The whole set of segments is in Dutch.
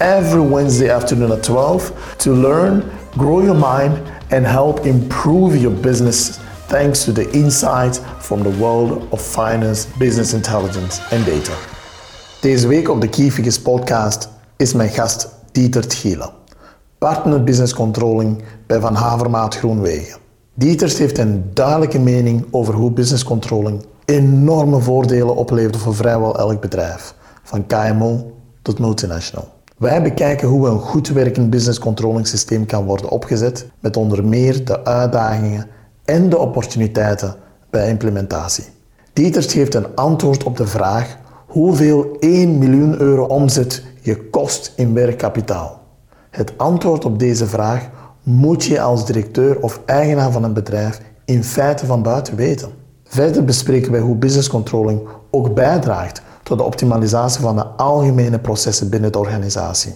every Wednesday afternoon at 12 to learn, grow your mind, and help improve your business thanks to the insights from the world of finance, business intelligence en data. Deze week op de Key Figures podcast is mijn gast Dieter Gielen, partner business controlling bij Van Havermaat Groenwegen. Dieters heeft een duidelijke mening over hoe business controlling enorme voordelen oplevert voor vrijwel elk bedrijf, van KMO tot multinational. Wij bekijken hoe een goed werkend business controlling systeem kan worden opgezet met onder meer de uitdagingen en de opportuniteiten bij implementatie. Dieters geeft een antwoord op de vraag hoeveel 1 miljoen euro omzet je kost in werkkapitaal. Het antwoord op deze vraag moet je als directeur of eigenaar van een bedrijf in feite van buiten weten. Verder bespreken wij hoe business controlling ook bijdraagt tot de optimalisatie van de algemene processen binnen de organisatie.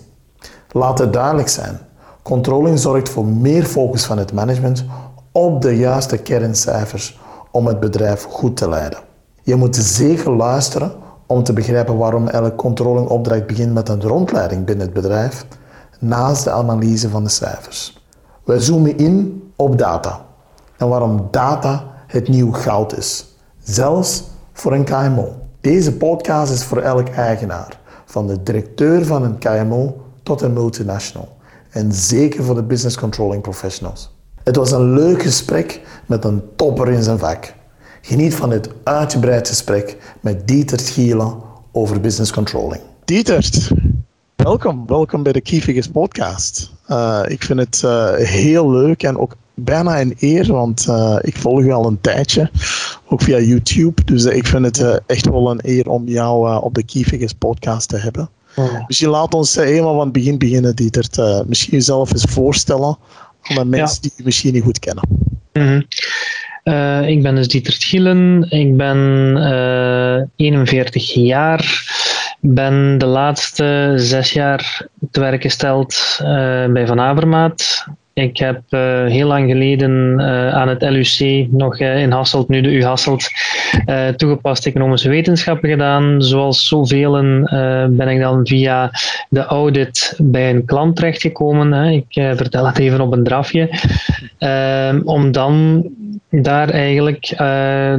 Laat het duidelijk zijn, controlling zorgt voor meer focus van het management op de juiste kerncijfers om het bedrijf goed te leiden. Je moet zeker luisteren om te begrijpen waarom elke controllingopdracht begint met een rondleiding binnen het bedrijf, naast de analyse van de cijfers. Wij zoomen in op data en waarom data het nieuw goud is, zelfs voor een KMO. Deze podcast is voor elk eigenaar, van de directeur van een KMO tot een multinational. En zeker voor de business controlling professionals. Het was een leuk gesprek met een topper in zijn vak. Geniet van dit uitgebreid gesprek met Dieter Gielen over business controlling. Dieter, welkom. Welkom bij de Key Figures podcast. Uh, ik vind het uh, heel leuk en ook bijna een eer, want uh, ik volg je al een tijdje, ook via YouTube. Dus ik vind het echt wel een eer om jou op de Figures podcast te hebben. Oh. Dus je laat ons helemaal van het begin beginnen, Dieter. misschien jezelf eens voorstellen aan de mensen die je misschien niet goed kennen. Mm -hmm. Uh, ik ben dus Dieter Gielen, ik ben uh, 41 jaar, ben de laatste zes jaar te werk gesteld uh, bij Van Avermaat. Ik heb uh, heel lang geleden uh, aan het LUC, nog uh, in Hasselt, nu de U Hasselt, toegepaste economische wetenschappen gedaan. Zoals zoveel ben ik dan via de audit bij een klant terechtgekomen. Hè. Ik vertel het even op een drafje. Ehm, om dan daar eigenlijk uh,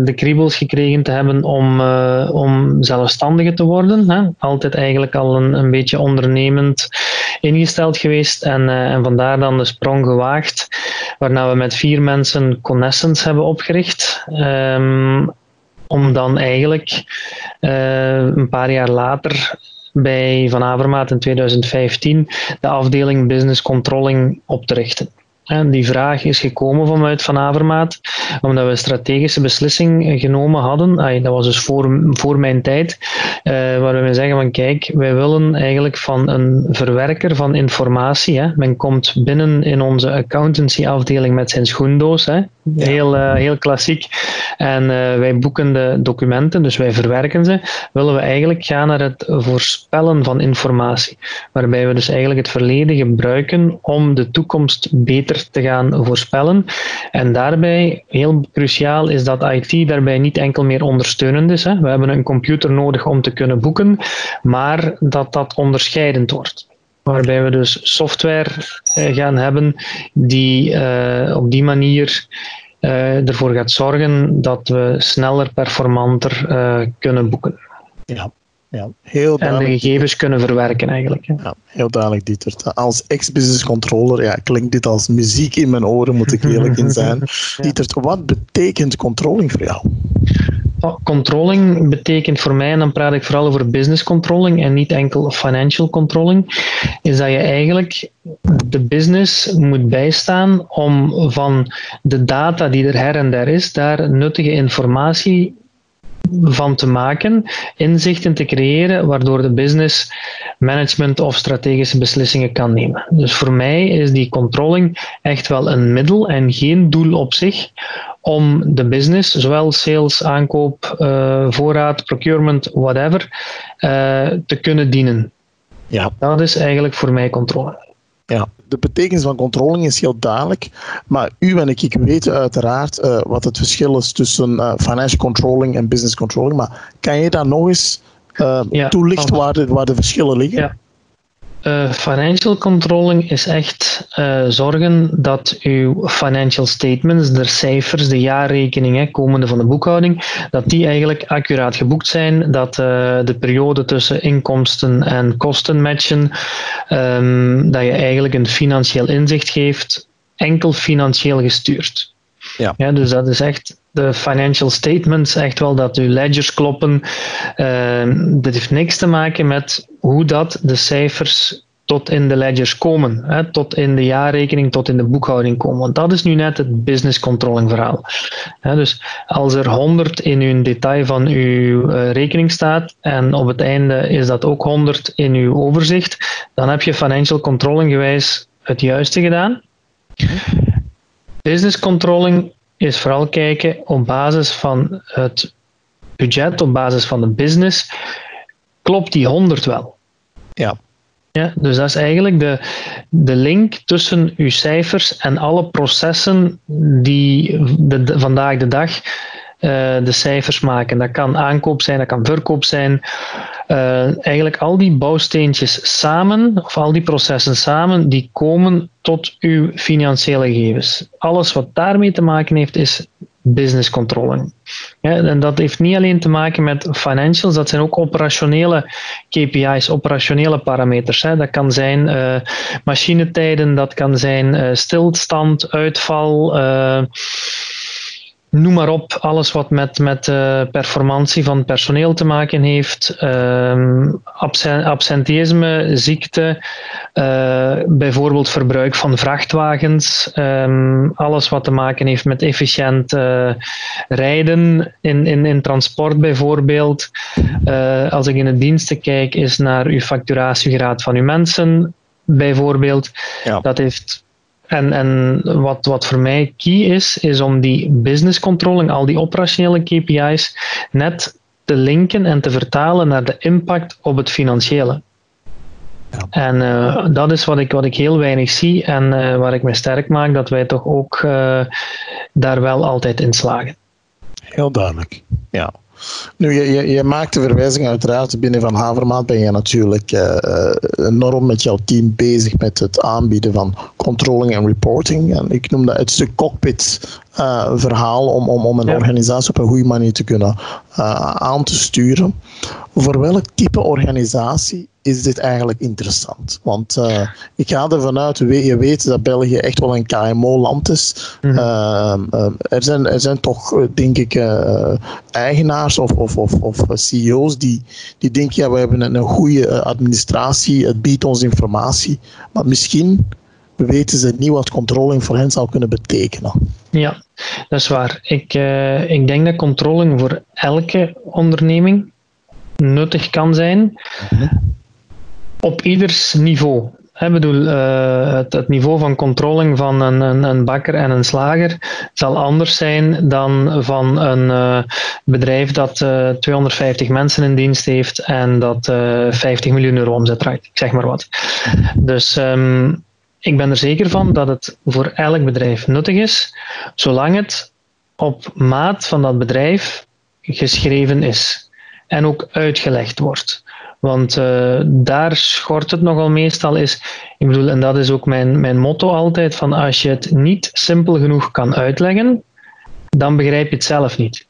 de kriebels gekregen te hebben om, uh, om zelfstandige te worden. Hè. Altijd eigenlijk al een, een beetje ondernemend ingesteld geweest en, uh, en vandaar dan de sprong gewaagd, waarna we met vier mensen Connessence hebben opgericht. Um, om dan eigenlijk een paar jaar later bij Van Avermaat in 2015 de afdeling Business Controlling op te richten. En die vraag is gekomen vanuit Van Avermaat, omdat we een strategische beslissing genomen hadden. dat was dus voor, voor mijn tijd, uh, waar we zeggen van kijk, wij willen eigenlijk van een verwerker van informatie. Hè. Men komt binnen in onze accountancy afdeling met zijn schoendoos, hè. Heel, uh, heel klassiek. En uh, wij boeken de documenten, dus wij verwerken ze. Willen we eigenlijk gaan naar het voorspellen van informatie, waarbij we dus eigenlijk het verleden gebruiken om de toekomst beter te gaan voorspellen. En daarbij, heel cruciaal, is dat IT daarbij niet enkel meer ondersteunend is. Hè. We hebben een computer nodig om te kunnen boeken, maar dat dat onderscheidend wordt waarbij we dus software eh, gaan hebben die uh, op die manier uh, ervoor gaat zorgen dat we sneller, performanter kunnen boeken. Ja, ja, heel en de gegevens kunnen verwerken eigenlijk. Ja, heel duidelijk, Dieter. Als ex-business controller ja, klinkt dit als muziek in mijn oren, moet ik eerlijk in zijn. Dieter, wat betekent controlling voor jou? Controlling betekent voor mij, en dan praat ik vooral over business controlling en niet enkel financial controlling, is dat je eigenlijk de business moet bijstaan om van de data die er her en der is, daar nuttige informatie van te maken, inzichten te creëren, waardoor de business management of strategische beslissingen kan nemen. Dus voor mij is die controlling echt wel een middel en geen doel op zich om de business, zowel sales, aankoop, uh, voorraad, procurement, whatever, uh, te kunnen dienen. Ja. Dat is eigenlijk voor mij controle. Ja, de betekenis van controlling is heel duidelijk. Maar u en ik, ik weet uiteraard uh, wat het verschil is tussen financial controlling en business controlling. Maar kan je daar nog eens ja, toelichten waar de, waar de verschillen liggen? Ja. Uh, financial controlling is echt uh, zorgen dat uw financial statements, de cijfers, de jaarrekeningen, komende van de boekhouding, dat die eigenlijk accuraat geboekt zijn, dat uh, de periode tussen inkomsten en kosten matchen, um, dat je eigenlijk een financieel inzicht geeft, enkel financieel gestuurd. Ja. ja. dus dat is echt de financial statements, echt wel dat uw ledgers kloppen. Uh, dat heeft niks te maken met hoe dat de cijfers tot in de ledgers komen, hè, tot in de jaarrekening, tot in de boekhouding komen. Want dat is nu net het business controlling verhaal. Dus als er 100 in uw detail van uw uh, rekening staat en op het einde is dat ook 100 in uw overzicht, dan heb je financial controlling gewijs het juiste gedaan. Business controlling is vooral kijken op basis van het budget, op basis van de business, klopt die 100 wel? Ja. Ja, dus dat is eigenlijk de, de link tussen uw cijfers en alle processen die de, vandaag de dag uh, de cijfers maken. Dat kan aankoop zijn, dat kan verkoop zijn. Uh, eigenlijk al die bouwsteentjes samen, of al die processen samen, die komen tot uw financiële gegevens. Alles wat daarmee te maken heeft, is business controlling. En dat heeft niet alleen te maken met financials, dat zijn ook operationele KPI's, operationele parameters. Hè. Dat kan zijn uh, machinetijden, dat kan zijn uh, stilstand, uitval. Noem maar op, alles wat met, met uh, performantie van personeel te maken heeft, uh, absenteïsme, ziekte, uh, bijvoorbeeld verbruik van vrachtwagens, um, alles wat te maken heeft met efficiënt uh, rijden in, in, in transport bijvoorbeeld. als ik in de diensten kijk, is naar uw facturatiegraad van uw mensen bijvoorbeeld. Ja. Dat heeft en, en wat, wat voor mij key is, is om die business controlling, al die operationele KPI's, net te linken en te vertalen naar de impact op het financiële. Ja. En uh, dat is wat ik, wat ik heel weinig zie en uh, waar ik me sterk maak, dat wij toch ook uh, daar wel altijd in slagen. Heel duidelijk, ja. Nu, je, je, je, maakt de verwijzing uiteraard. Binnen Van Havermaat ben je natuurlijk uh, enorm met jouw team bezig met het aanbieden van controlling en reporting. En ik noem dat het stuk cockpit uh, verhaal om, om, om een organisatie op een goede manier te kunnen aan te sturen. Voor welk type organisatie is dit eigenlijk interessant. Want uh, ik ga ervan uit, je weet dat België echt wel een KMO-land is. Mm -hmm. uh, er, zijn, er zijn toch, eh, denk ik, uh, eigenaars of, of, of, of CEO's die, die denken, ja, we hebben een, een goede administratie, het biedt ons informatie, maar misschien weten ze niet wat controlling voor hen zou kunnen betekenen. Ja, dat is waar. Ik, ik denk dat controlling voor elke onderneming nuttig kan zijn. Mm -hmm op ieders niveau. Ik bedoel, uh, het, het, niveau van controlling van een, een, een, bakker en een slager zal anders zijn dan van een uh, bedrijf dat uh, eh, 250 mensen in dienst heeft en dat 50 miljoen euro omzet draait. Zeg maar wat. Dus um, ik ben er zeker van dat het voor elk bedrijf nuttig is, zolang het op maat van dat bedrijf geschreven is en ook uitgelegd wordt. Want uh, daar schort het nogal meestal is. Ik bedoel, en dat is ook mijn, mijn motto altijd: van als je het niet simpel genoeg kan uitleggen, dan begrijp je het zelf niet.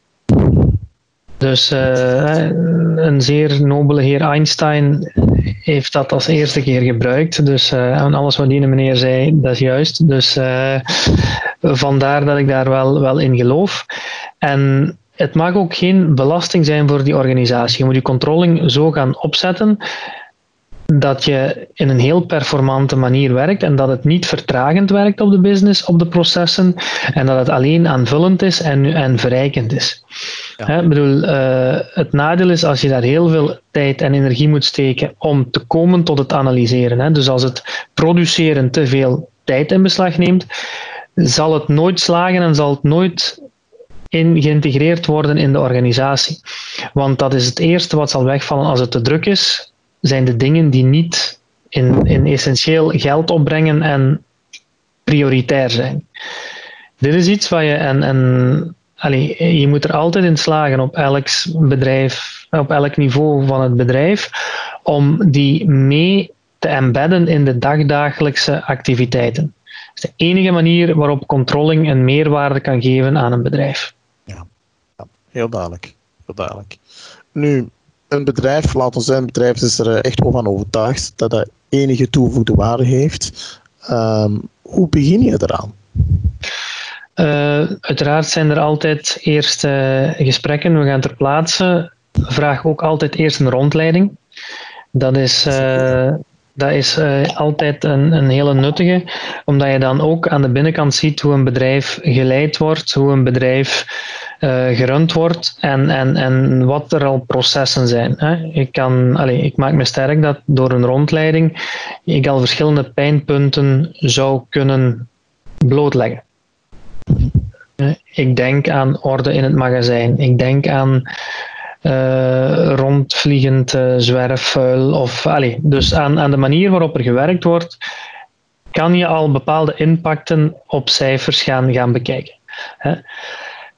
Dus uh, een zeer nobele heer Einstein heeft dat als eerste keer gebruikt. Dus uh, en alles wat die meneer zei, dat is juist. Dus vandaar dat ik daar wel, wel in geloof. En het mag ook geen belasting zijn voor die organisatie. Je moet je controlling zo gaan opzetten dat je in een heel performante manier werkt en dat het niet vertragend werkt op de business, op de processen en dat het alleen aanvullend is en, en verrijkend is. Ja. Bedoel, uh, het nadeel is als je daar heel veel tijd en energie moet steken om te komen tot het analyseren. Dus als het produceren te veel tijd in beslag neemt, zal het nooit slagen en zal het nooit in geïntegreerd worden in de organisatie. Want dat is het eerste wat zal wegvallen als het te druk is, zijn de dingen die niet in, in essentieel geld opbrengen en prioritair zijn. Dit is iets wat je, en, en allez, je moet er altijd in slagen op elk bedrijf, op elk niveau van het bedrijf, om die mee te embedden in de dagdagelijkse activiteiten. Dat is de enige manier waarop controlling een meerwaarde kan geven aan een bedrijf. Heel duidelijk. Heel duidelijk. Nu, een bedrijf, laten we zeggen, een bedrijf is er echt wel van overtuigd dat dat enige toegevoegde waarde heeft. Um, hoe begin je eraan? Uh, uiteraard zijn er altijd eerst uh, gesprekken. We gaan ter plaatse. Vraag ook altijd eerst een rondleiding. Dat is, dat is altijd een, een hele nuttige, omdat je dan ook aan de binnenkant ziet hoe een bedrijf geleid wordt, hoe een bedrijf gerund wordt en, en, en wat er al processen zijn. Hè. Ik, kan, allez, ik maak me sterk dat door een rondleiding ik al verschillende pijnpunten zou kunnen blootleggen. Ik denk aan orde in het magazijn. Ik denk aan uh, rondvliegend uh, zwerfvuil. Of, allez, dus aan, aan de manier waarop er gewerkt wordt, kan je al bepaalde impacten op cijfers gaan, gaan bekijken. Hè.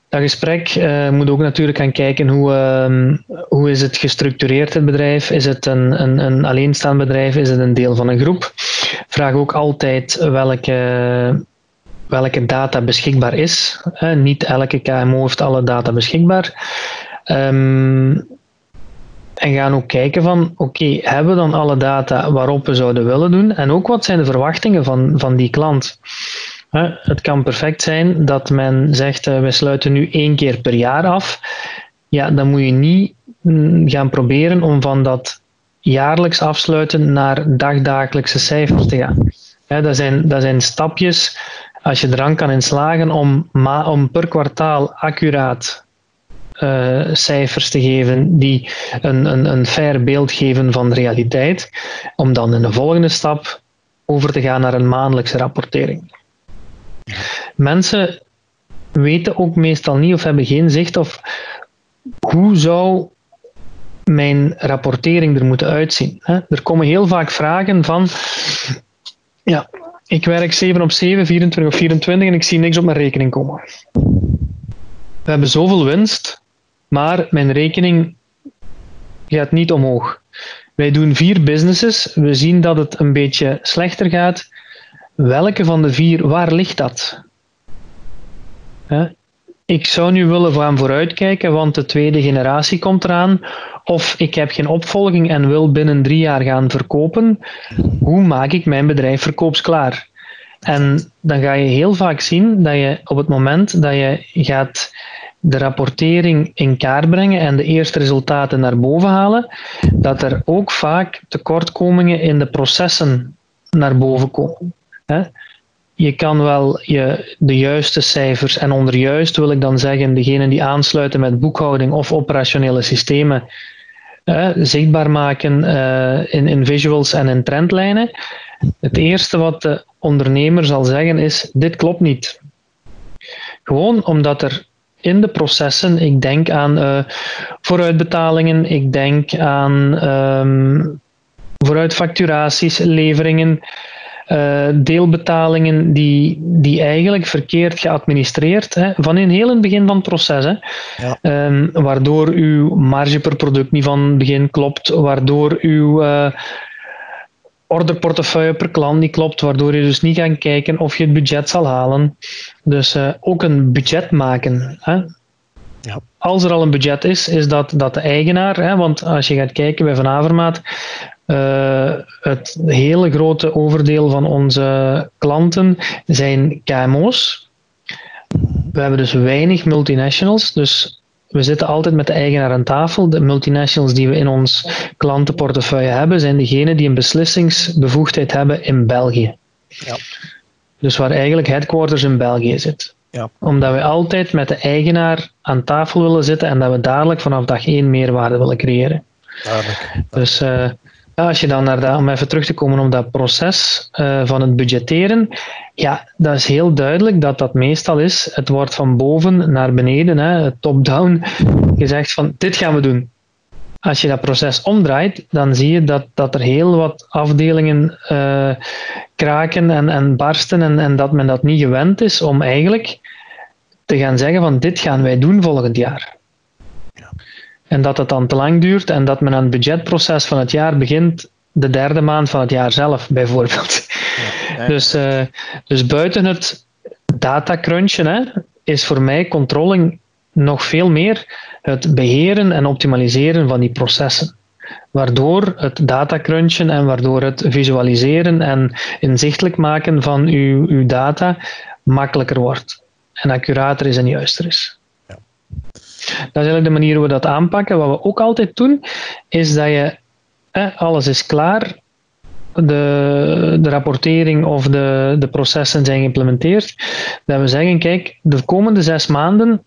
Dat gesprek uh, moet ook natuurlijk gaan kijken hoe, uh, hoe is het gestructureerd, het bedrijf. Is het een, een, een alleenstaand bedrijf? Is het een deel van een groep? Vraag ook altijd welke, welke data beschikbaar is. Niet elke KMO heeft alle data beschikbaar. Um, en gaan ook kijken van, oké, hebben we dan alle data waarop we zouden willen doen? En ook wat zijn de verwachtingen van, van die klant? Het kan perfect zijn dat men zegt, uh, we sluiten nu één keer per jaar af. Ja, dan moet je niet mm, gaan proberen om van dat jaarlijks afsluiten naar dagdagelijkse cijfers te gaan. dat, zijn, zijn stapjes, als je er aan kan in slagen om, om per kwartaal accuraat uh, cijfers te geven die een, een, een fair beeld geven van de realiteit, om dan in de volgende stap over te gaan naar een maandelijkse rapportering. Mensen weten ook meestal niet of hebben geen zicht of hoe zou mijn rapportering er moeten uitzien. Er komen heel vaak vragen van, ja, ik werk 7 op 7, 24 op 24 en ik zie niks op mijn rekening komen. We hebben zoveel winst, maar mijn rekening gaat niet omhoog. Wij doen vier businesses, we zien dat het een beetje slechter gaat welke van de vier, waar ligt dat? Ik zou nu willen gaan vooruitkijken, want de tweede generatie komt eraan. Of ik heb geen opvolging en wil binnen drie jaar gaan verkopen. Hoe maak ik mijn bedrijf verkoopsklaar? En dan ga je heel vaak zien dat je op het moment dat je gaat de rapportering in kaart brengen en de eerste resultaten naar boven halen, dat er ook vaak tekortkomingen in de processen naar boven komen. Je kan wel je, de juiste cijfers, en onder juist wil ik dan zeggen degene die aansluiten met boekhouding of operationele systemen, zichtbaar maken uh, in, in visuals en in trendlijnen. Het eerste wat de ondernemer zal zeggen is: dit klopt niet. Gewoon omdat er in de processen, ik denk aan uh, vooruitbetalingen, ik denk aan um, vooruitfacturaties, leveringen. Uh, deelbetalingen die, die eigenlijk verkeerd geadministreerd, hè, van in heel het begin van het proces. Hè, ja. um, waardoor uw marge per product niet van het begin klopt, waardoor uw uh, orderportefeuille per klant niet klopt, waardoor je dus niet gaat kijken of je het budget zal halen. Dus uh, ook een budget maken. Hè. Ja. Als er al een budget is, is dat, dat de eigenaar, hè, want als je gaat kijken bij Van Avermaat, uh, het hele grote overdeel van onze klanten zijn KMO's. We hebben dus weinig multinationals. Dus we zitten altijd met de eigenaar aan tafel. De multinationals die we in ons klantenportefeuille hebben, zijn degenen die een beslissingsbevoegdheid hebben in België. Ja. Dus waar eigenlijk headquarters in België zit. Ja. Omdat we altijd met de eigenaar aan tafel willen zitten en dat we dadelijk vanaf dag één meerwaarde willen creëren. Duidelijk. Dus uh, als je dan naar dat, om even terug te komen op dat proces uh, van het budgetteren, ja, dat is heel duidelijk dat dat meestal is, het wordt van boven naar beneden, top-down, gezegd van dit gaan we doen. Als je dat proces omdraait, dan zie je dat, dat er heel wat afdelingen uh, kraken en, en barsten en, en dat men dat niet gewend is om eigenlijk te gaan zeggen van dit gaan wij doen volgend jaar. En dat het dan te lang duurt en dat men aan het budgetproces van het jaar begint de derde maand van het jaar zelf, bijvoorbeeld. Dus, uh, dus buiten het datacrunchen hè, is voor mij controlling nog veel meer het beheren en optimaliseren van die processen. Waardoor het datacrunchen en waardoor het visualiseren en inzichtelijk maken van uw, uw data makkelijker wordt. En accurater is en juister is. Ja. Dat is eigenlijk de manier hoe we dat aanpakken. Wat we ook altijd doen, is dat je, alles is klaar, de, de rapportering of de, de processen zijn geïmplementeerd, dat we zeggen, kijk, de komende zes maanden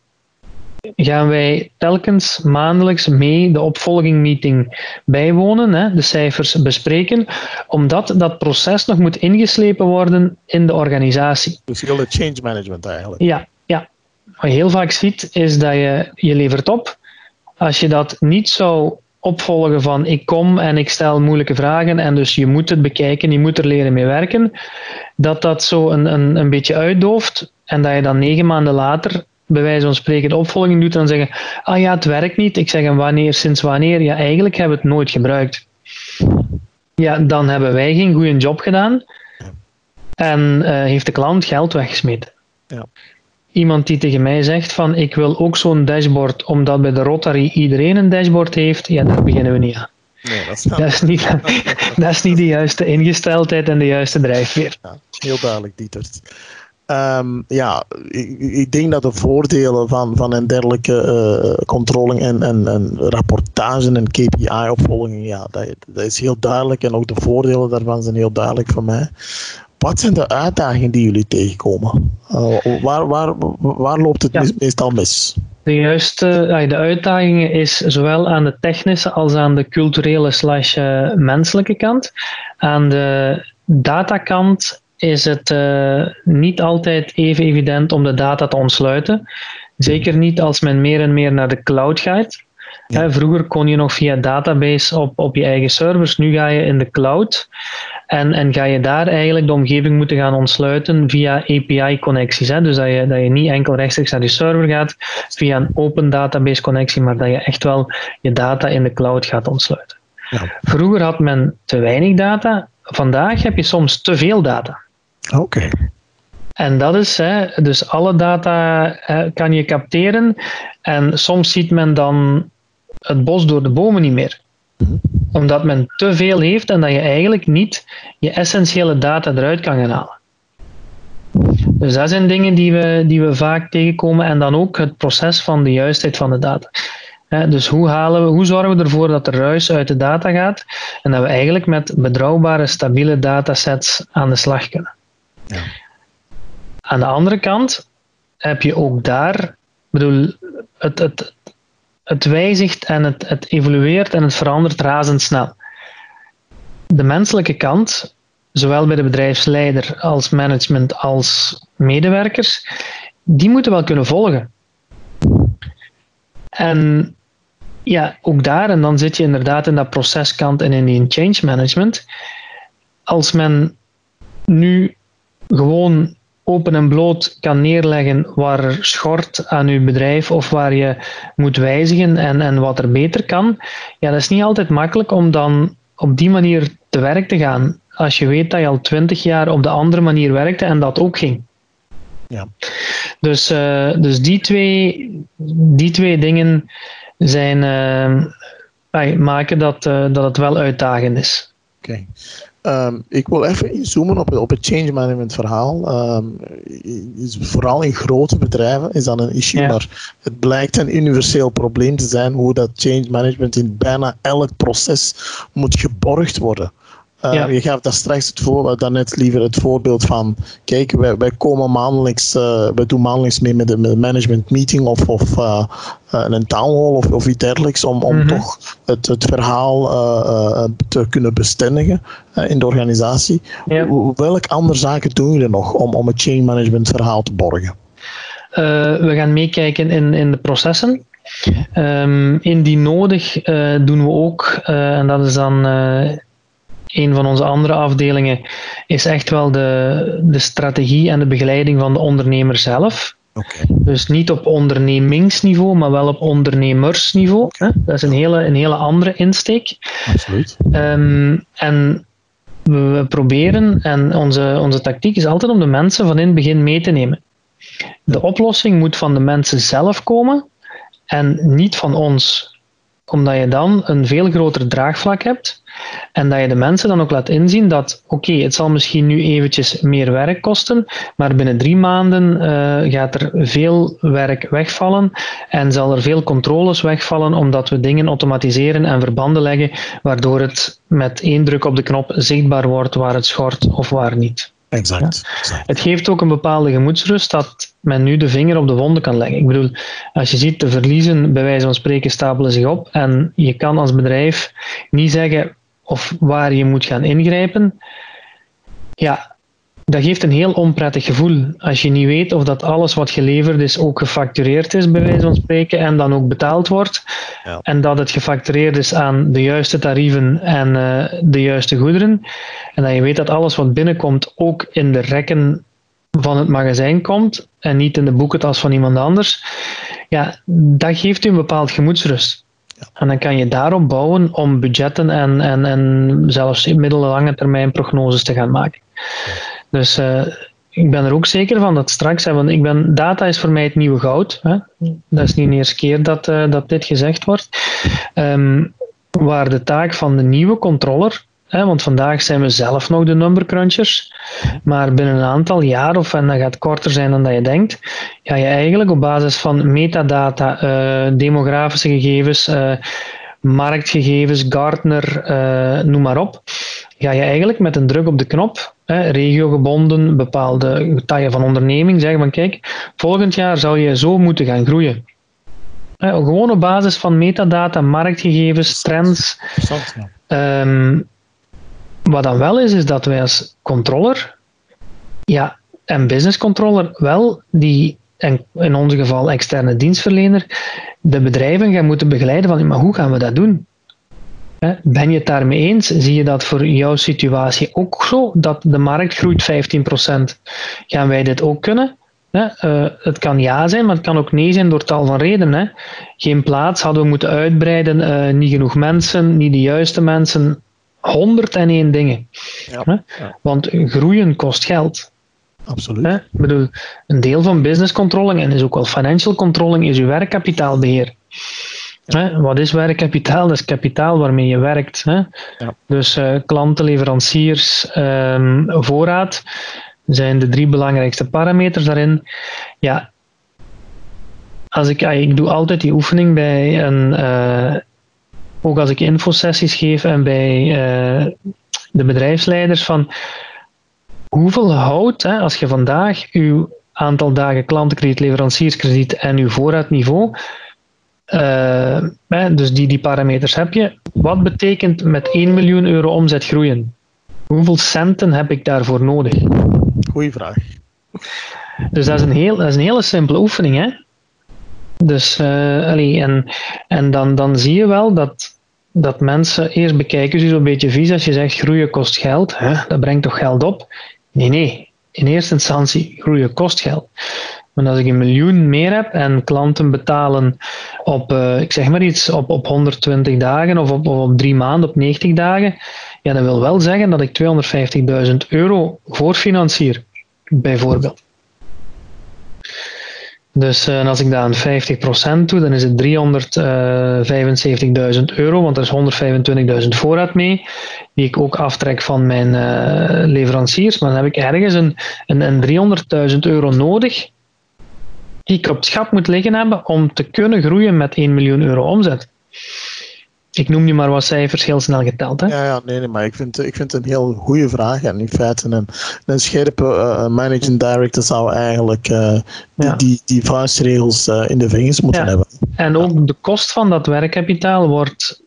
gaan wij telkens maandelijks mee de opvolging meeting bijwonen, hè, de cijfers bespreken, omdat dat proces nog moet ingeslepen worden in de organisatie. Dus heel het change management eigenlijk. Ja, ja. Wat je heel vaak ziet is dat je, je levert op. Als je dat niet zou opvolgen van ik kom en ik stel moeilijke vragen en dus je moet het bekijken, je moet er leren mee werken, dat dat zo een, een, een beetje uitdooft en dat je dan negen maanden later bij wijze van spreken de opvolging doet en dan zeggen, ah ja, het werkt niet. Ik zeg, en wanneer, sinds wanneer? Ja, eigenlijk hebben we het nooit gebruikt. Ja, dan hebben wij geen goede job gedaan en uh, heeft de klant geld weggesmeten. Ja. Iemand die tegen mij zegt van, ik wil ook zo'n dashboard, omdat bij de Rotary iedereen een dashboard heeft, ja, daar beginnen we niet aan. Nee, dat, is dat, is niet, dat is niet de juiste ingesteldheid en de juiste drijfveer. Ja, heel duidelijk, Dieter. Um, ja, ik, ik, denk dat de voordelen van, van een dergelijke uh, controlling en, en, en rapportage en KPI-opvolging, ja, dat, dat is heel duidelijk. En ook de voordelen daarvan zijn heel duidelijk voor mij. Wat zijn de uitdagingen die jullie tegenkomen? Uh, waar, waar, waar loopt het meestal mis? De juiste de uitdaging is zowel aan de technische als aan de culturele slash menselijke kant. Aan de datakant is het uh, niet altijd even evident om de data te ontsluiten. Zeker niet als men meer en meer naar de cloud gaat. Ja. vroeger kon je nog via database op, op je eigen servers, nu ga je in de cloud en, en ga je daar eigenlijk de omgeving moeten gaan ontsluiten via API-connecties. Dus dat je, dat je niet enkel rechtstreeks naar die server gaat via een open database connectie, maar dat je echt wel je data in de cloud gaat ontsluiten. Ja. Vroeger had men te weinig data, vandaag heb je soms te veel data. Oké. En dat is, hè, dus alle data hè, kan je capteren en soms ziet men dan het bos door de bomen niet meer. Mhm. Omdat men te veel heeft en dat je eigenlijk niet je essentiële data eruit kan gaan halen. Dus dat zijn dingen die we, die we vaak tegenkomen en dan ook het proces van de juistheid van de data. dus hoe, halen we, hoe zorgen we ervoor dat er ruis uit de data gaat en dat we eigenlijk met betrouwbare, stabiele datasets aan de slag kunnen. Aan de andere kant heb je ook daar, bedoel, het, het, het wijzigt en het, het evolueert en het verandert razendsnel. De menselijke kant, zowel bij de bedrijfsleider als management als medewerkers, die moeten wel kunnen volgen. En ja, ook daar, en dan zit je inderdaad in dat proceskant en in die change management. Als men nu gewoon open en bloot kan neerleggen waar er schort aan uw bedrijf of waar je moet wijzigen en, en wat er beter kan, ja, dat is niet altijd makkelijk om dan op die manier te werk te gaan. Als je weet dat je al twintig jaar op de andere manier werkte en dat ook ging. Ja. Dus, uh, dus die, twee, die twee dingen zijn, uh, maken dat, uh, dat het wel uitdagend is. Oké. Ehm, ik wil even inzoomen op, op het change management verhaal. Ehm, vooral in grote bedrijven is dat een issue, maar het blijkt een universeel probleem te zijn hoe dat change management in bijna elk proces moet geborgd worden. Uh, Je gaf daar straks het voorbeeld, net liever het voorbeeld van, kijk, wij, wij komen maandelijks, uh, wij doen maandelijks mee met een management meeting of, of uh, een town hall of, of iets dergelijks, om, om mm -hmm. toch het, het verhaal te kunnen bestendigen in de organisatie. Ja. Welke andere zaken doen jullie nog om, om het change management verhaal te borgen? we gaan meekijken in, in de processen. Um, indien nodig doen we ook, en dat is dan een van onze andere afdelingen is echt wel de, de strategie en de begeleiding van de ondernemer zelf. Okay. Dus niet op ondernemingsniveau, maar wel op ondernemersniveau. Okay. Dat is een hele, een hele andere insteek. Absoluut. Um, en we proberen, en onze, onze tactiek is altijd om de mensen van in het begin mee te nemen. De oplossing moet van de mensen zelf komen en niet van ons omdat je dan een veel groter draagvlak hebt en dat je de mensen dan ook laat inzien dat, oké, het zal misschien nu eventjes meer werk kosten, maar binnen drie maanden uh, gaat er veel werk wegvallen en zal er veel controles wegvallen omdat we dingen automatiseren en verbanden leggen, waardoor het met één druk op de knop zichtbaar wordt waar het schort of waar niet. Exact, Het geeft ook een bepaalde gemoedsrust dat men nu de vinger op de wonden kan leggen. Ik bedoel, als je ziet, de verliezen bij wijze van spreken stapelen zich op en je kan als bedrijf niet zeggen of waar je moet gaan ingrijpen. Ja, dat geeft een heel onprettig gevoel. Als je niet weet of dat alles wat geleverd is ook gefactureerd is, bij wijze van spreken, en dan ook betaald wordt. Ja. En dat het gefactureerd is aan de juiste tarieven en uh, de juiste goederen. En dat je weet dat alles wat binnenkomt ook in de rekken van het magazijn komt en niet in de boekentas van iemand anders. Ja, dat geeft u een bepaald gemoedsrust. Ja. En dan kan je daarop bouwen om budgetten en, en, en zelfs middellange termijn prognoses te gaan maken. Dus uh, ik ben er ook zeker van dat straks, hè, want ik ben, data is voor mij het nieuwe goud. Hè. Dat is niet de eerste keer dat, uh, dat dit gezegd wordt. Um, waar de taak van de nieuwe controller Hè, want vandaag zijn we zelf nog de number crunchers. Maar binnen een aantal jaar, of en dat gaat korter zijn dan dat je denkt, ga je eigenlijk op basis van metadata, uh, demografische gegevens, marktgegevens, Gartner, noem maar op, ga je eigenlijk met een druk op de knop, hè, regiogebonden, bepaalde getallen van onderneming, zeggen van kijk, volgend jaar zou je zo moeten gaan groeien. Hè, gewoon op basis van metadata, marktgegevens, trends. Um, wat dan wel is, is dat wij als controller ja, en business controller wel die, en in ons geval externe dienstverlener, de bedrijven gaan moeten begeleiden van, maar hoe gaan we dat doen? Ben je het daarmee eens? Zie je dat voor jouw situatie ook zo? Dat de markt groeit 15%. Gaan wij dit ook kunnen? Uh, het kan ja zijn, maar het kan ook nee zijn door tal van redenen. Geen plaats, hadden we moeten uitbreiden, uh, niet genoeg mensen, niet de juiste mensen, 101 dingen. Ja, Want groeien kost geld. Absoluut. Hè? Ik bedoel, een deel van business controlling en is ook wel financial controlling is je werkkapitaalbeheer. Hè? Wat is werkkapitaal? Dat is kapitaal waarmee je werkt. Hè? Dus uh, klanten, leveranciers, um, voorraad zijn de drie belangrijkste parameters daarin. Ja, als ik, ik doe altijd die oefening bij een, uh, ook als ik infosessies geef en bij uh, de bedrijfsleiders van hoeveel houdt, hè, als je vandaag uw aantal dagen klantenkrediet, leverancierskrediet en uw voorraadniveau, uh, dus die, die parameters heb je, wat betekent met 1 miljoen euro omzet groeien? Hoeveel centen heb ik daarvoor nodig? Goeie vraag. Dus dat is een, heel, dat is een hele simpele oefening. Hè? Dus, uh, allee, en, en dan, dan zie je wel dat, dat mensen eerst bekijken, ze zo'n beetje vies als je zegt groeien kost geld, hè, dat brengt toch geld op? Nee, nee. In eerste instantie groeien kost geld. Maar als ik een miljoen meer heb en klanten betalen op, uh, ik zeg maar iets, op, op 120 dagen of op, op drie maanden, op 90 dagen, ja, dat wil wel zeggen dat ik 250.000 euro voorfinancier, bijvoorbeeld. Dus uh, als ik dat aan 50% doe, dan is het 375.000 euro, want er is 125.000 voorraad mee, die ik ook aftrek van mijn uh, leveranciers. Maar dan heb ik ergens een, een, een 300.000 euro nodig, die ik op het schap moet liggen hebben om te kunnen groeien met 1 miljoen euro omzet. Ik noem nu maar wat cijfers heel snel geteld. Hè? Ja, ja nee, nee, maar ik vind, ik vind het een heel goede vraag. En in feite, een, een scherpe uh, managing director zou eigenlijk uh, die, die, die vuistregels uh, in de vingers moeten ja. hebben. En ook de kost van dat werkkapitaal wordt,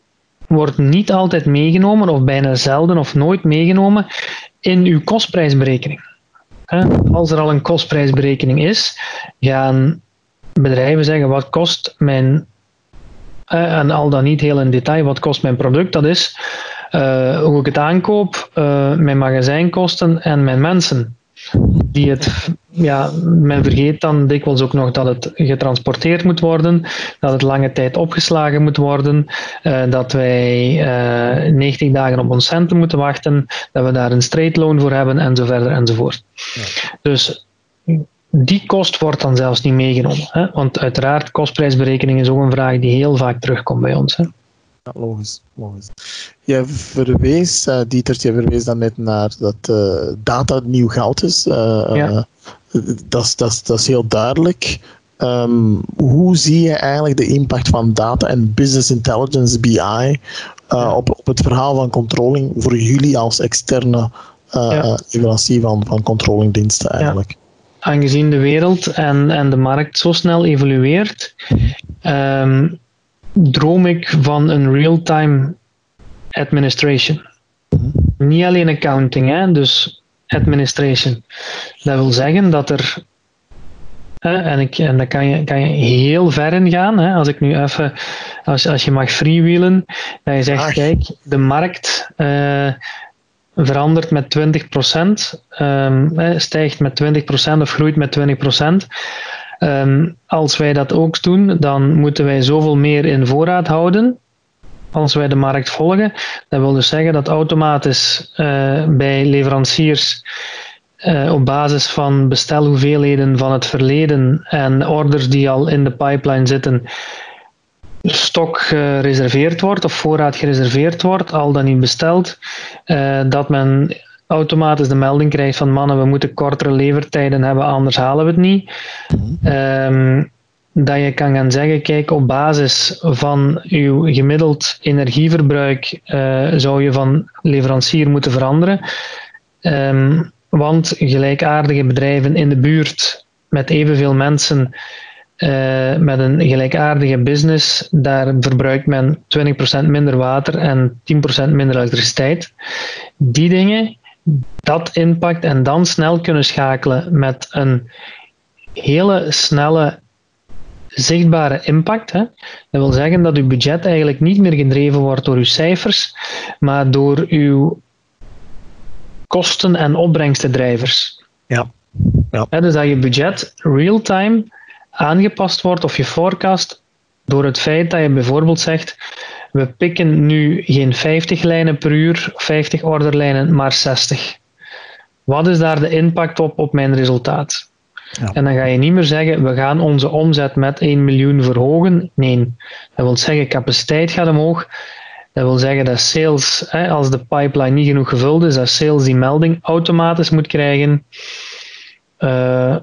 wordt niet altijd meegenomen, of bijna zelden of nooit meegenomen, in uw kostprijsberekening. Als er al een kostprijsberekening is, gaan bedrijven zeggen: wat kost mijn en al dan niet heel in detail, wat kost mijn product? Dat is uh, hoe ik het aankoop, uh, mijn magazijnkosten en mijn mensen. Die het, ja, men vergeet dan dikwijls ook nog dat het getransporteerd moet worden, dat het lange tijd opgeslagen moet worden, dat wij 90 dagen op ons centen moeten wachten, dat we daar een straight loan voor hebben en zo verder enzovoort. Ja. Dus die kost wordt dan zelfs niet meegenomen. Hè? Want uiteraard, kostprijsberekening is ook een vraag die heel vaak terugkomt bij ons. Hè? Ja, logisch, logisch. Je verwees, uh, Dieter, je verwees dan net naar dat uh, data nieuw geld is. Uh, ja. dat, dat, dat is heel duidelijk. Um, hoe zie je eigenlijk de impact van data en business intelligence, BI, op, op het verhaal van controlling voor jullie als externe ja. leverancier van, van controllingdiensten eigenlijk? Ja aangezien de wereld en, en de markt zo snel evolueert, um, droom ik van een real-time administration. Niet alleen accounting, hè, dus administration. Dat wil zeggen dat er en, ik, en daar kan je, kan je heel ver in gaan. Hè. Als ik nu even, als, als je mag freewheelen, dat je zegt, Ach. kijk, de markt uh, verandert met 20%, um, stijgt met 20% of groeit met 20%. Um, als wij dat ook doen, dan moeten wij zoveel meer in voorraad houden als wij de markt volgen. Dat wil dus zeggen dat automatisch uh, bij leveranciers uh, op basis van bestelhoeveelheden van het verleden en orders die al in de pipeline zitten, stok gereserveerd wordt of voorraad gereserveerd wordt, al dan niet besteld, uh, dat men automatisch de melding krijgt van mannen, we moeten kortere levertijden hebben, anders halen we het niet. Um, dat je kan gaan zeggen, kijk, op basis van uw gemiddeld energieverbruik uh, zou je van leverancier moeten veranderen. Um, want gelijkaardige bedrijven in de buurt met evenveel mensen uh, met een gelijkaardige business, daar verbruikt men 20% minder water en 10% minder elektriciteit. Die dingen, dat impact en dan snel kunnen schakelen met een hele snelle zichtbare impact. Hè. Dat wil zeggen dat uw budget eigenlijk niet meer gedreven wordt door uw cijfers, maar door uw kosten- en opbrengstendrijvers. Ja. ja. dus dat je budget real-time aangepast wordt of je forecast door het feit dat je bijvoorbeeld zegt we pikken nu geen 50 lijnen per uur, 50 orderlijnen, maar 60. Wat is daar de impact op op mijn resultaat? Ja. En dan ga je niet meer zeggen, we gaan onze omzet met 1 miljoen verhogen. Nee, dat wil zeggen, capaciteit gaat omhoog. Dat wil zeggen dat sales, als de pipeline niet genoeg gevuld is, dat sales die melding automatisch moet krijgen. Uh,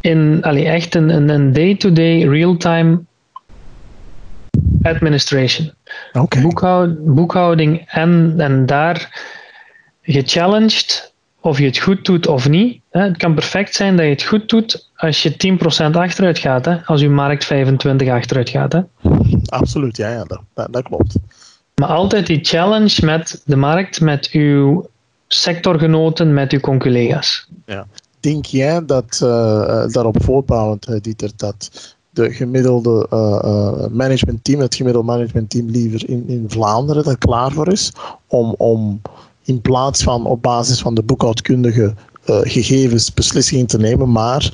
in allee, echt een, een day-to-day, real-time administration. Okay. Boekhoud, boekhouding en, en daar gechallenged of je het goed doet of niet. Het kan perfect zijn dat je het goed doet als je 10% achteruit gaat, hè, als je markt 25 achteruit gaat. Hè. Absoluut, ja, ja dat, dat klopt. Maar altijd die challenge met de markt, met uw sectorgenoten, met uw conculega's. Ja denk jij dat uh, daarop voortbouwend, uh, Dieter, dat de gemiddelde uh, managementteam, het gemiddelde managementteam liever in, in Vlaanderen er klaar voor is om, om in plaats van op basis van de boekhoudkundige gegevens beslissingen te nemen, maar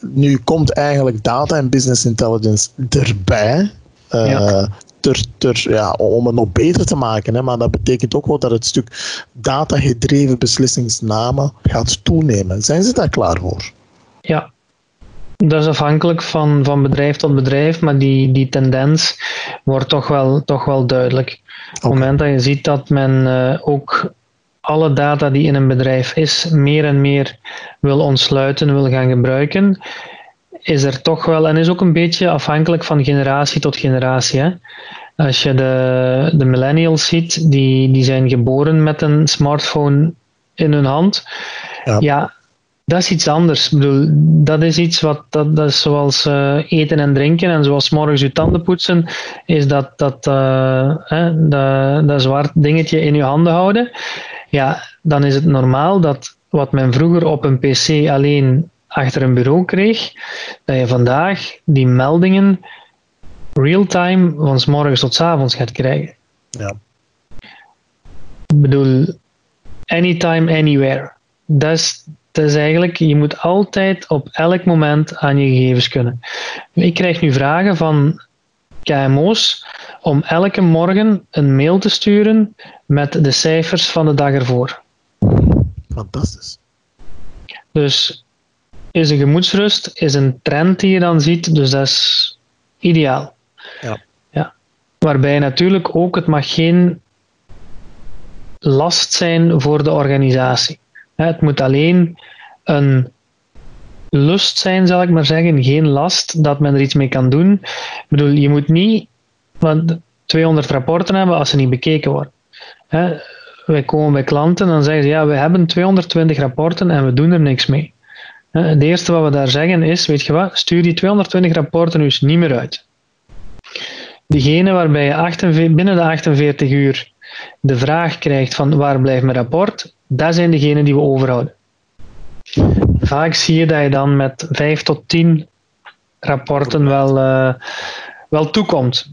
nu komt eigenlijk data en business intelligence erbij. Ja ter, ter, ja, om het nog beter te maken. Hè. Maar dat betekent ook wel dat het stuk data-gedreven beslissingsnamen gaat toenemen. Zijn ze daar klaar voor? Ja. Dat is afhankelijk van, van bedrijf tot bedrijf, maar die, die tendens wordt toch wel, toch wel duidelijk. Op het moment dat je ziet dat men uh, ook alle data die in een bedrijf is, meer en meer wil ontsluiten, wil gaan gebruiken, is er toch wel, en is ook een beetje afhankelijk van generatie tot generatie. Hè? Als je de, de millennials ziet, die, die zijn geboren met een smartphone in hun hand. Ja, ja dat is iets anders. Ik bedoel, dat is iets wat, dat, dat is zoals uh, eten en drinken en zoals morgens je tanden poetsen, is dat, dat, uh, hè, dat, dat zwart dingetje in je handen houden. Ja, dan is het normaal dat wat men vroeger op een pc alleen achter een bureau kreeg, dat je vandaag die meldingen real-time van s morgens tot s avonds gaat krijgen. Ja. Ik bedoel, anytime, anywhere. Dat is, dat is eigenlijk, je moet altijd op elk moment aan je gegevens kunnen. Ik krijg nu vragen van KMO's om elke morgen een mail te sturen met de cijfers van de dag ervoor. Fantastisch. Dus is een gemoedsrust, is een trend die je dan ziet, dus dat is ideaal. Ja. ja. Waarbij natuurlijk ook, het mag geen last zijn voor de organisatie. Het moet alleen een lust zijn, zal ik maar zeggen, geen last dat men er iets mee kan doen. Ik bedoel, je moet niet want 200 rapporten hebben als ze niet bekeken worden. wij komen bij klanten en dan zeggen ze, ja, we hebben 220 rapporten en we doen er niks mee. Het eerste wat we daar zeggen is, weet je wat, stuur die 220 rapporten eens niet meer uit. Diegene waarbij je binnen de 48 uur de vraag krijgt van waar blijft mijn rapport, dat zijn degenen die we overhouden. Vaak zie je dat je dan met 5 tot 10 rapporten wel, uh, wel toekomt.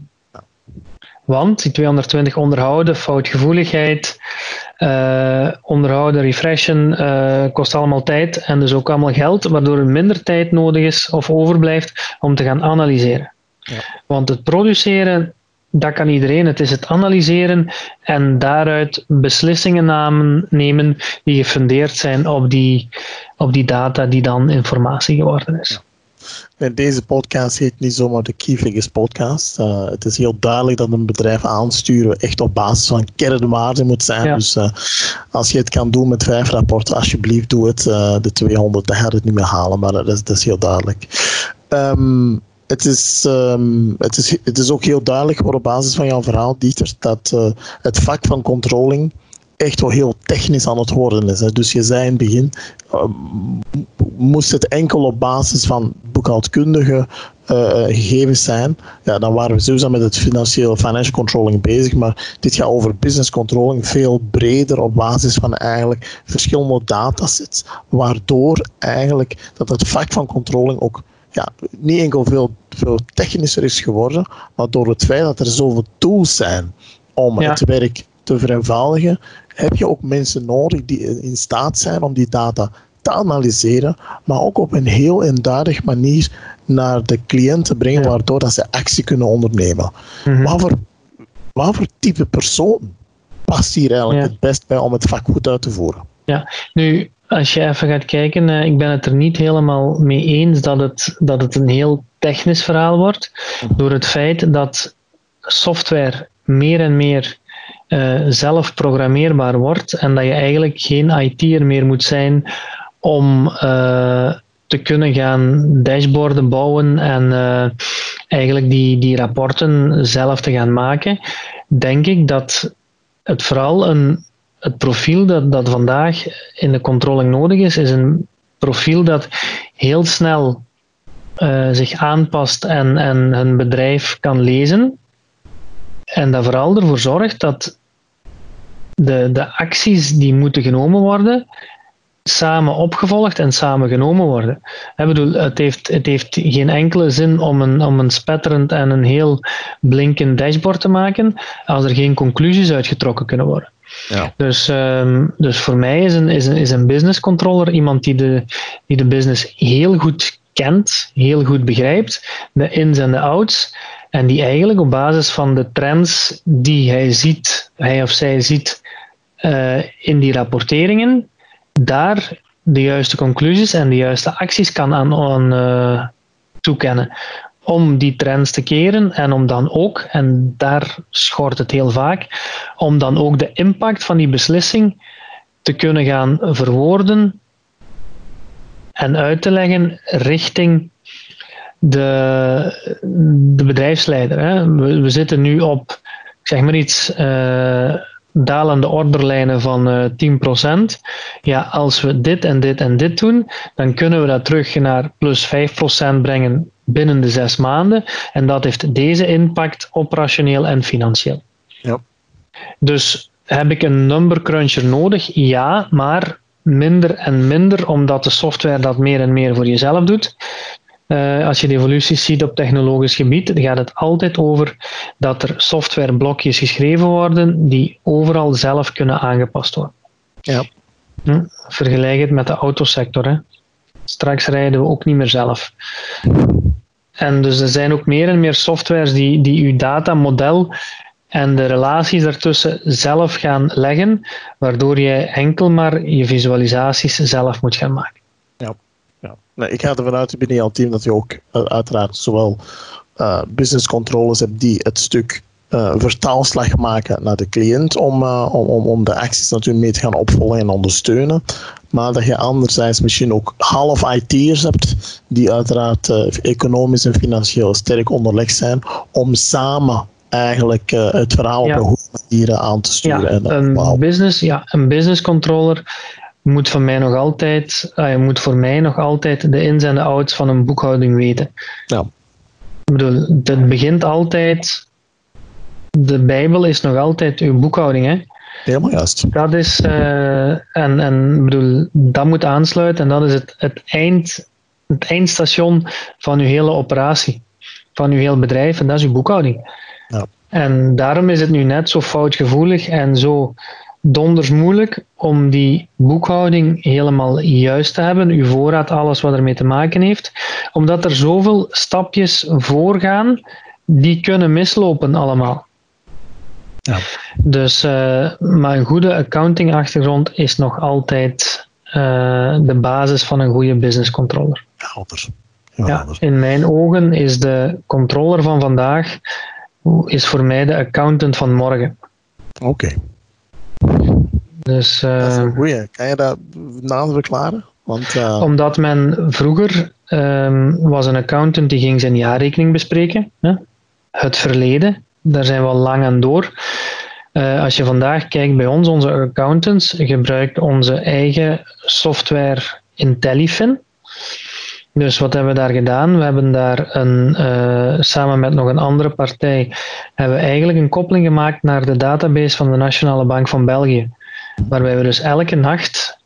Want die 220 onderhouden, foutgevoeligheid, uh, onderhouden, refreshen, uh, kost allemaal tijd en dus ook allemaal geld, waardoor er minder tijd nodig is of overblijft om te gaan analyseren. Ja. Want het produceren, dat kan iedereen. Het is het analyseren en daaruit beslissingen nemen die gefundeerd zijn op die, op die data die dan informatie geworden is. En deze podcast heet niet zomaar de Key Figures podcast. Uh, het is heel duidelijk dat een bedrijf aansturen echt op basis van kernwaarden moet zijn. Dus uh, als je het kan doen met vijf rapporten, alsjeblieft doe het. Uh, de 200, dan gaat het niet meer halen, maar dat is, dat is heel duidelijk. Um, het is, um, het, is, het is ook heel duidelijk op basis van jouw verhaal, Dieter, dat het vak van controlling echt wel heel technisch aan het worden is. Hè. Dus je zei in het begin, uh, moest het enkel op basis van boekhoudkundige uh, gegevens zijn, ja, dan waren we sowieso met het financiële financial controlling bezig, maar dit gaat over business controlling veel breder op basis van eigenlijk verschillende datasets, waardoor eigenlijk dat het vak van controlling ook ja, niet enkel veel, veel technischer is geworden, maar door het feit dat er zoveel tools zijn om het werk te vereenvoudigen, heb je ook mensen nodig die in staat zijn om die data te analyseren, maar ook op een heel eenduidige manier naar de cliënt te brengen, waardoor dat ze actie kunnen ondernemen. Mm wat, voor, wat voor type persoon past hier eigenlijk het best bij om het vak goed uit te voeren? Ja, nu als je even gaat kijken, uh, ik ben het er niet helemaal mee eens dat het, dat het een heel technisch verhaal wordt, mhm. door het feit dat software meer en meer uh, zelf programmeerbaar wordt en dat je eigenlijk geen IT'er meer moet zijn om uh, te kunnen gaan dashboarden bouwen en uh, eigenlijk die, die rapporten zelf te gaan maken, denk ik dat het vooral een, het profiel dat, dat vandaag in de controlling nodig is, is een profiel dat heel snel uh, zich aanpast en, en een bedrijf kan lezen. En dat vooral ervoor zorgt dat de, de acties die moeten genomen worden, samen opgevolgd en samen genomen worden. Ik bedoel, het, heeft, het heeft geen enkele zin om een, om een spetterend en een heel blinkend dashboard te maken als er geen conclusies uitgetrokken kunnen worden. Ja. Dus, um, dus voor mij is een, is, een, is een business controller iemand die de, die de business heel goed kent, heel goed begrijpt, de ins en de outs, en die eigenlijk op basis van de trends die hij ziet, hij of zij ziet uh, in die rapporteringen, daar de juiste conclusies en de juiste acties kan aan, aan, uh, toekennen. Om die trends te keren en om dan ook, en daar schort het heel vaak, om dan ook de impact van die beslissing te kunnen gaan verwoorden en uit te leggen richting de, de bedrijfsleider. Hè. We, we, zitten nu op, zeg maar iets, uh, dalende orderlijnen van uh, 10%. Ja, als we dit en dit en dit doen, dan kunnen we dat terug naar plus 5% brengen binnen de zes maanden. En dat heeft deze impact operationeel en financieel. Ja. Dus heb ik een number cruncher nodig? Ja, maar minder en minder, omdat de software dat meer en meer voor jezelf doet. Uh, als je de evoluties ziet op technologisch gebied, dan gaat het altijd over dat er softwareblokjes geschreven worden die overal zelf kunnen aangepast worden. Ja. Hm? Vergelijk het met de autosector. Hè. Straks rijden we ook niet meer zelf. En dus er zijn ook meer en meer softwares die, die uw datamodel en de relaties daartussen zelf gaan leggen, waardoor je enkel maar je visualisaties zelf moet gaan maken. Ja, ja. Nee, ik ga ervan uit binnen jouw team dat je ook uh, uiteraard zowel uh, business controllers hebt die het stuk uh, vertaalslag maken naar de cliënt om, om, om, om de acties natuurlijk mee te gaan opvolgen en ondersteunen. Maar dat je anderzijds misschien ook half IT'ers hebt die uiteraard economisch en financieel sterk onderlegd zijn om samen eigenlijk uh, het verhaal ja. op een goede manier aan te sturen. Ja, en, een, wow. business, ja, een business controller moet van mij nog altijd, uh, moet voor mij nog altijd de ins en de outs van een boekhouding weten. Ja. Ik bedoel, het begint altijd, de Bijbel is nog altijd uw boekhouding, hè? Helemaal juist. Dat is, uh, en, en bedoel, dat moet aansluiten en dat is het, het, eind, het eindstation van uw hele operatie, van uw heel bedrijf en dat is uw boekhouding. Ja. En daarom is het nu net zo foutgevoelig en zo donders moeilijk om die boekhouding helemaal juist te hebben, uw voorraad, alles wat ermee te maken heeft, omdat er zoveel stapjes voorgaan die kunnen mislopen allemaal. Ja. Dus, uh, maar een goede accounting-achtergrond is nog altijd uh, de basis van een goede business controller. Ja, ja, in mijn ogen is de controller van vandaag is voor mij de accountant van morgen. Oké. Okay. Dus, uh, dat is een goeie. Kan je dat nader verklaren? Want, uh... Omdat men vroeger um, was een accountant die ging zijn jaarrekening bespreken. Hè? Het verleden, daar zijn we al lang aan door. Uh, als je vandaag kijkt bij ons, onze accountants gebruiken onze eigen software IntelliFin. Dus wat hebben we daar gedaan? We hebben daar een, uh, samen met nog een andere partij, hebben we eigenlijk een koppeling gemaakt naar de database van de Nationale Bank van België. Waarbij we dus elke nacht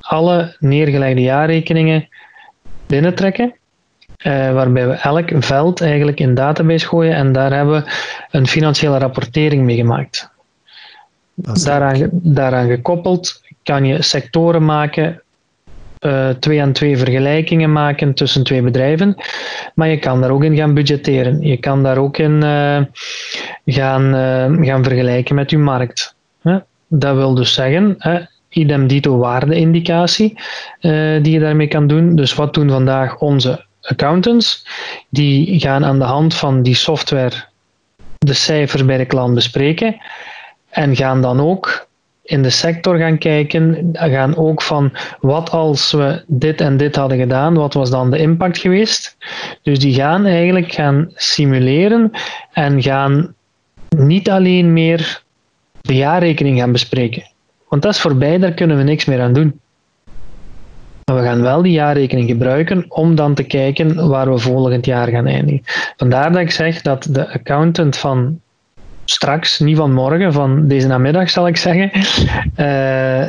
alle neergelegde jaarrekeningen binnentrekken. Uh, waarbij we elk veld eigenlijk in database gooien en daar hebben we een financiële rapportering mee gemaakt. Daaraan, daaraan gekoppeld kan je sectoren maken, uh, twee aan twee vergelijkingen maken tussen twee bedrijven. Maar je kan daar ook in gaan budgetteren. Je kan daar ook in uh, gaan, uh, gaan vergelijken met je markt. Dat wil dus zeggen, idem dito waardeindicatie die je daarmee kan doen. Dus wat doen vandaag onze accountants? Die gaan aan de hand van die software de cijfers bij de klant bespreken en gaan dan ook in de sector gaan kijken, gaan ook van wat als we dit en dit hadden gedaan, wat was dan de impact geweest? Dus die gaan eigenlijk gaan simuleren en gaan niet alleen meer de jaarrekening gaan bespreken. Want dat is voorbij, daar kunnen we niks meer aan doen. Maar we gaan wel die jaarrekening gebruiken om dan te kijken waar we volgend jaar gaan eindigen. Vandaar dat ik zeg dat de accountant van straks, niet van morgen, van deze namiddag zal ik zeggen, uh,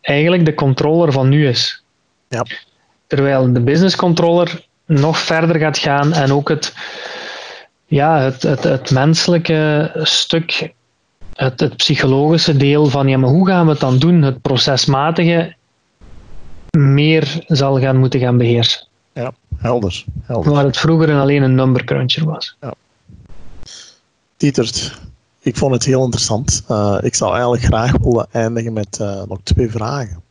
eigenlijk de controller van nu is. Ja. Terwijl de business controller nog verder gaat gaan en ook het, ja, het, het, het menselijke stuk, het, het psychologische deel van ja, maar hoe gaan we het dan doen, het procesmatige, meer zal gaan moeten gaan beheersen. Ja, helder. helder. Waar het vroeger alleen een number cruncher was. Ja. Dietert, ik vond het heel interessant. Uh, ik zou eigenlijk graag willen eindigen met uh, nog twee vragen.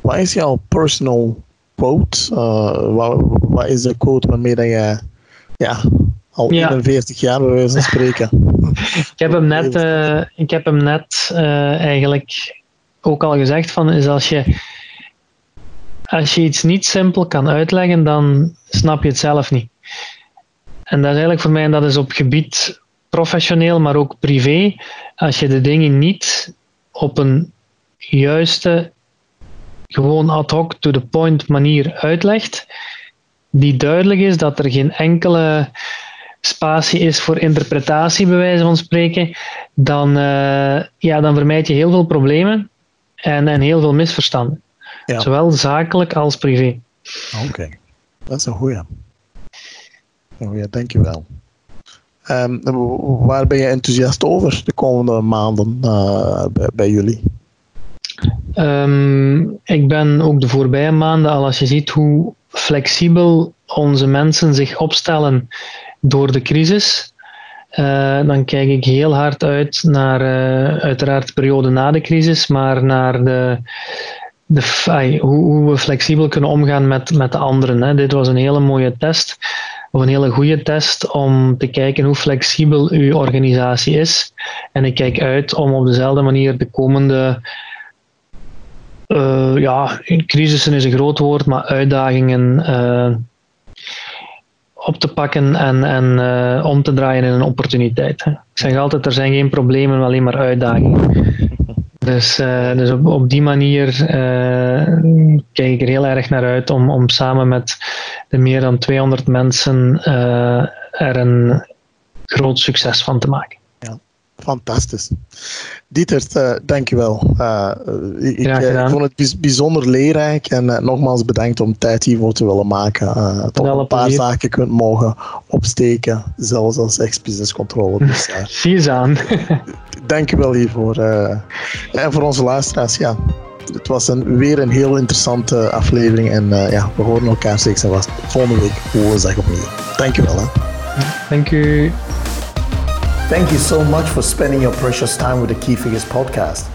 Wat is jouw personal quote? Uh, wat, wat, is de quote waarmee dat je ja, al 41 jaar bij wijze van spreken. ik heb hem net, ik heb hem net eigenlijk ook al gezegd van is als je als je iets niet simpel kan uitleggen, dan snap je het zelf niet. En dat is eigenlijk voor mij, en dat is op gebied professioneel, maar ook privé. Als je de dingen niet op een juiste, gewoon ad hoc, to the point manier uitlegt, die duidelijk is dat er geen enkele spatie is voor interpretatie, bij wijze van spreken, dan, uh, ja, dan vermijd je heel veel problemen en, en heel veel misverstanden. Ja. Zowel zakelijk als privé. Oké, dat is een goeie. Een goeie, dankjewel. Um, waar ben je enthousiast over de komende maanden uh, bij, jullie? Um, ik ben ook de voorbije maanden, al als je ziet hoe flexibel onze mensen zich opstellen door de crisis, uh, dan kijk ik heel hard uit naar uh, uiteraard de periode na de crisis, maar naar de, de, hoe, hoe, we flexibel kunnen omgaan met, met de anderen. Hè. Dit was een hele mooie test, een hele goede test, om te kijken hoe flexibel uw organisatie is. En ik kijk uit om op dezelfde manier de komende. Uh, ja, crisissen is een groot woord, maar uitdagingen uh, op te pakken en, en uh, om te draaien in een opportuniteit. Hè. Ik zeg altijd, er zijn geen problemen, alleen maar uitdagingen. Dus, uh, dus op, op, die manier uh, kijk ik er heel erg naar uit om, om samen met de meer dan 200 mensen uh, er een groot succes van te maken. Fantastisch. Dietert, uh, dankjewel. Uh, ik, vond het bijzonder leerrijk en nogmaals bedankt om tijd hiervoor te willen maken. dat we een paar zaken kunt mogen opsteken, zelfs als ex-business controller. Dus, Zie je aan. dankjewel hiervoor. En voor onze luisteraars, ja. Het was een, weer een heel interessante aflevering. En ja, we horen elkaar zeker en vast volgende week woensdag opnieuw. Dankjewel. Hè. Dank u. Thank you so much for spending your precious time with the Key Figures podcast.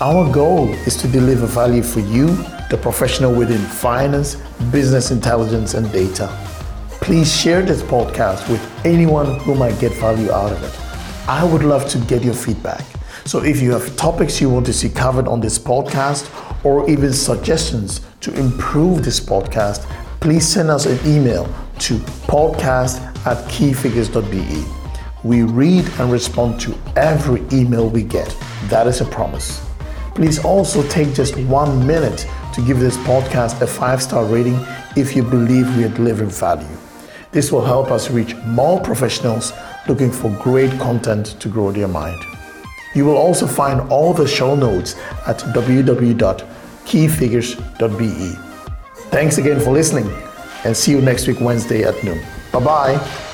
Our goal is to deliver value for you, the professional within finance, business intelligence, and data. Please share this podcast with anyone who might get value out of it. I would love to get your feedback. So if you have topics you want to see covered on this podcast or even suggestions to improve this podcast, please send us an email to podcast at keyfigures.be. We read and respond to every email we get. That is a promise. Please also take just one minute to give this podcast a five star rating if you believe we are delivering value. This will help us reach more professionals looking for great content to grow their mind. You will also find all the show notes at www.keyfigures.be. Thanks again for listening and see you next week, Wednesday at noon. Bye bye.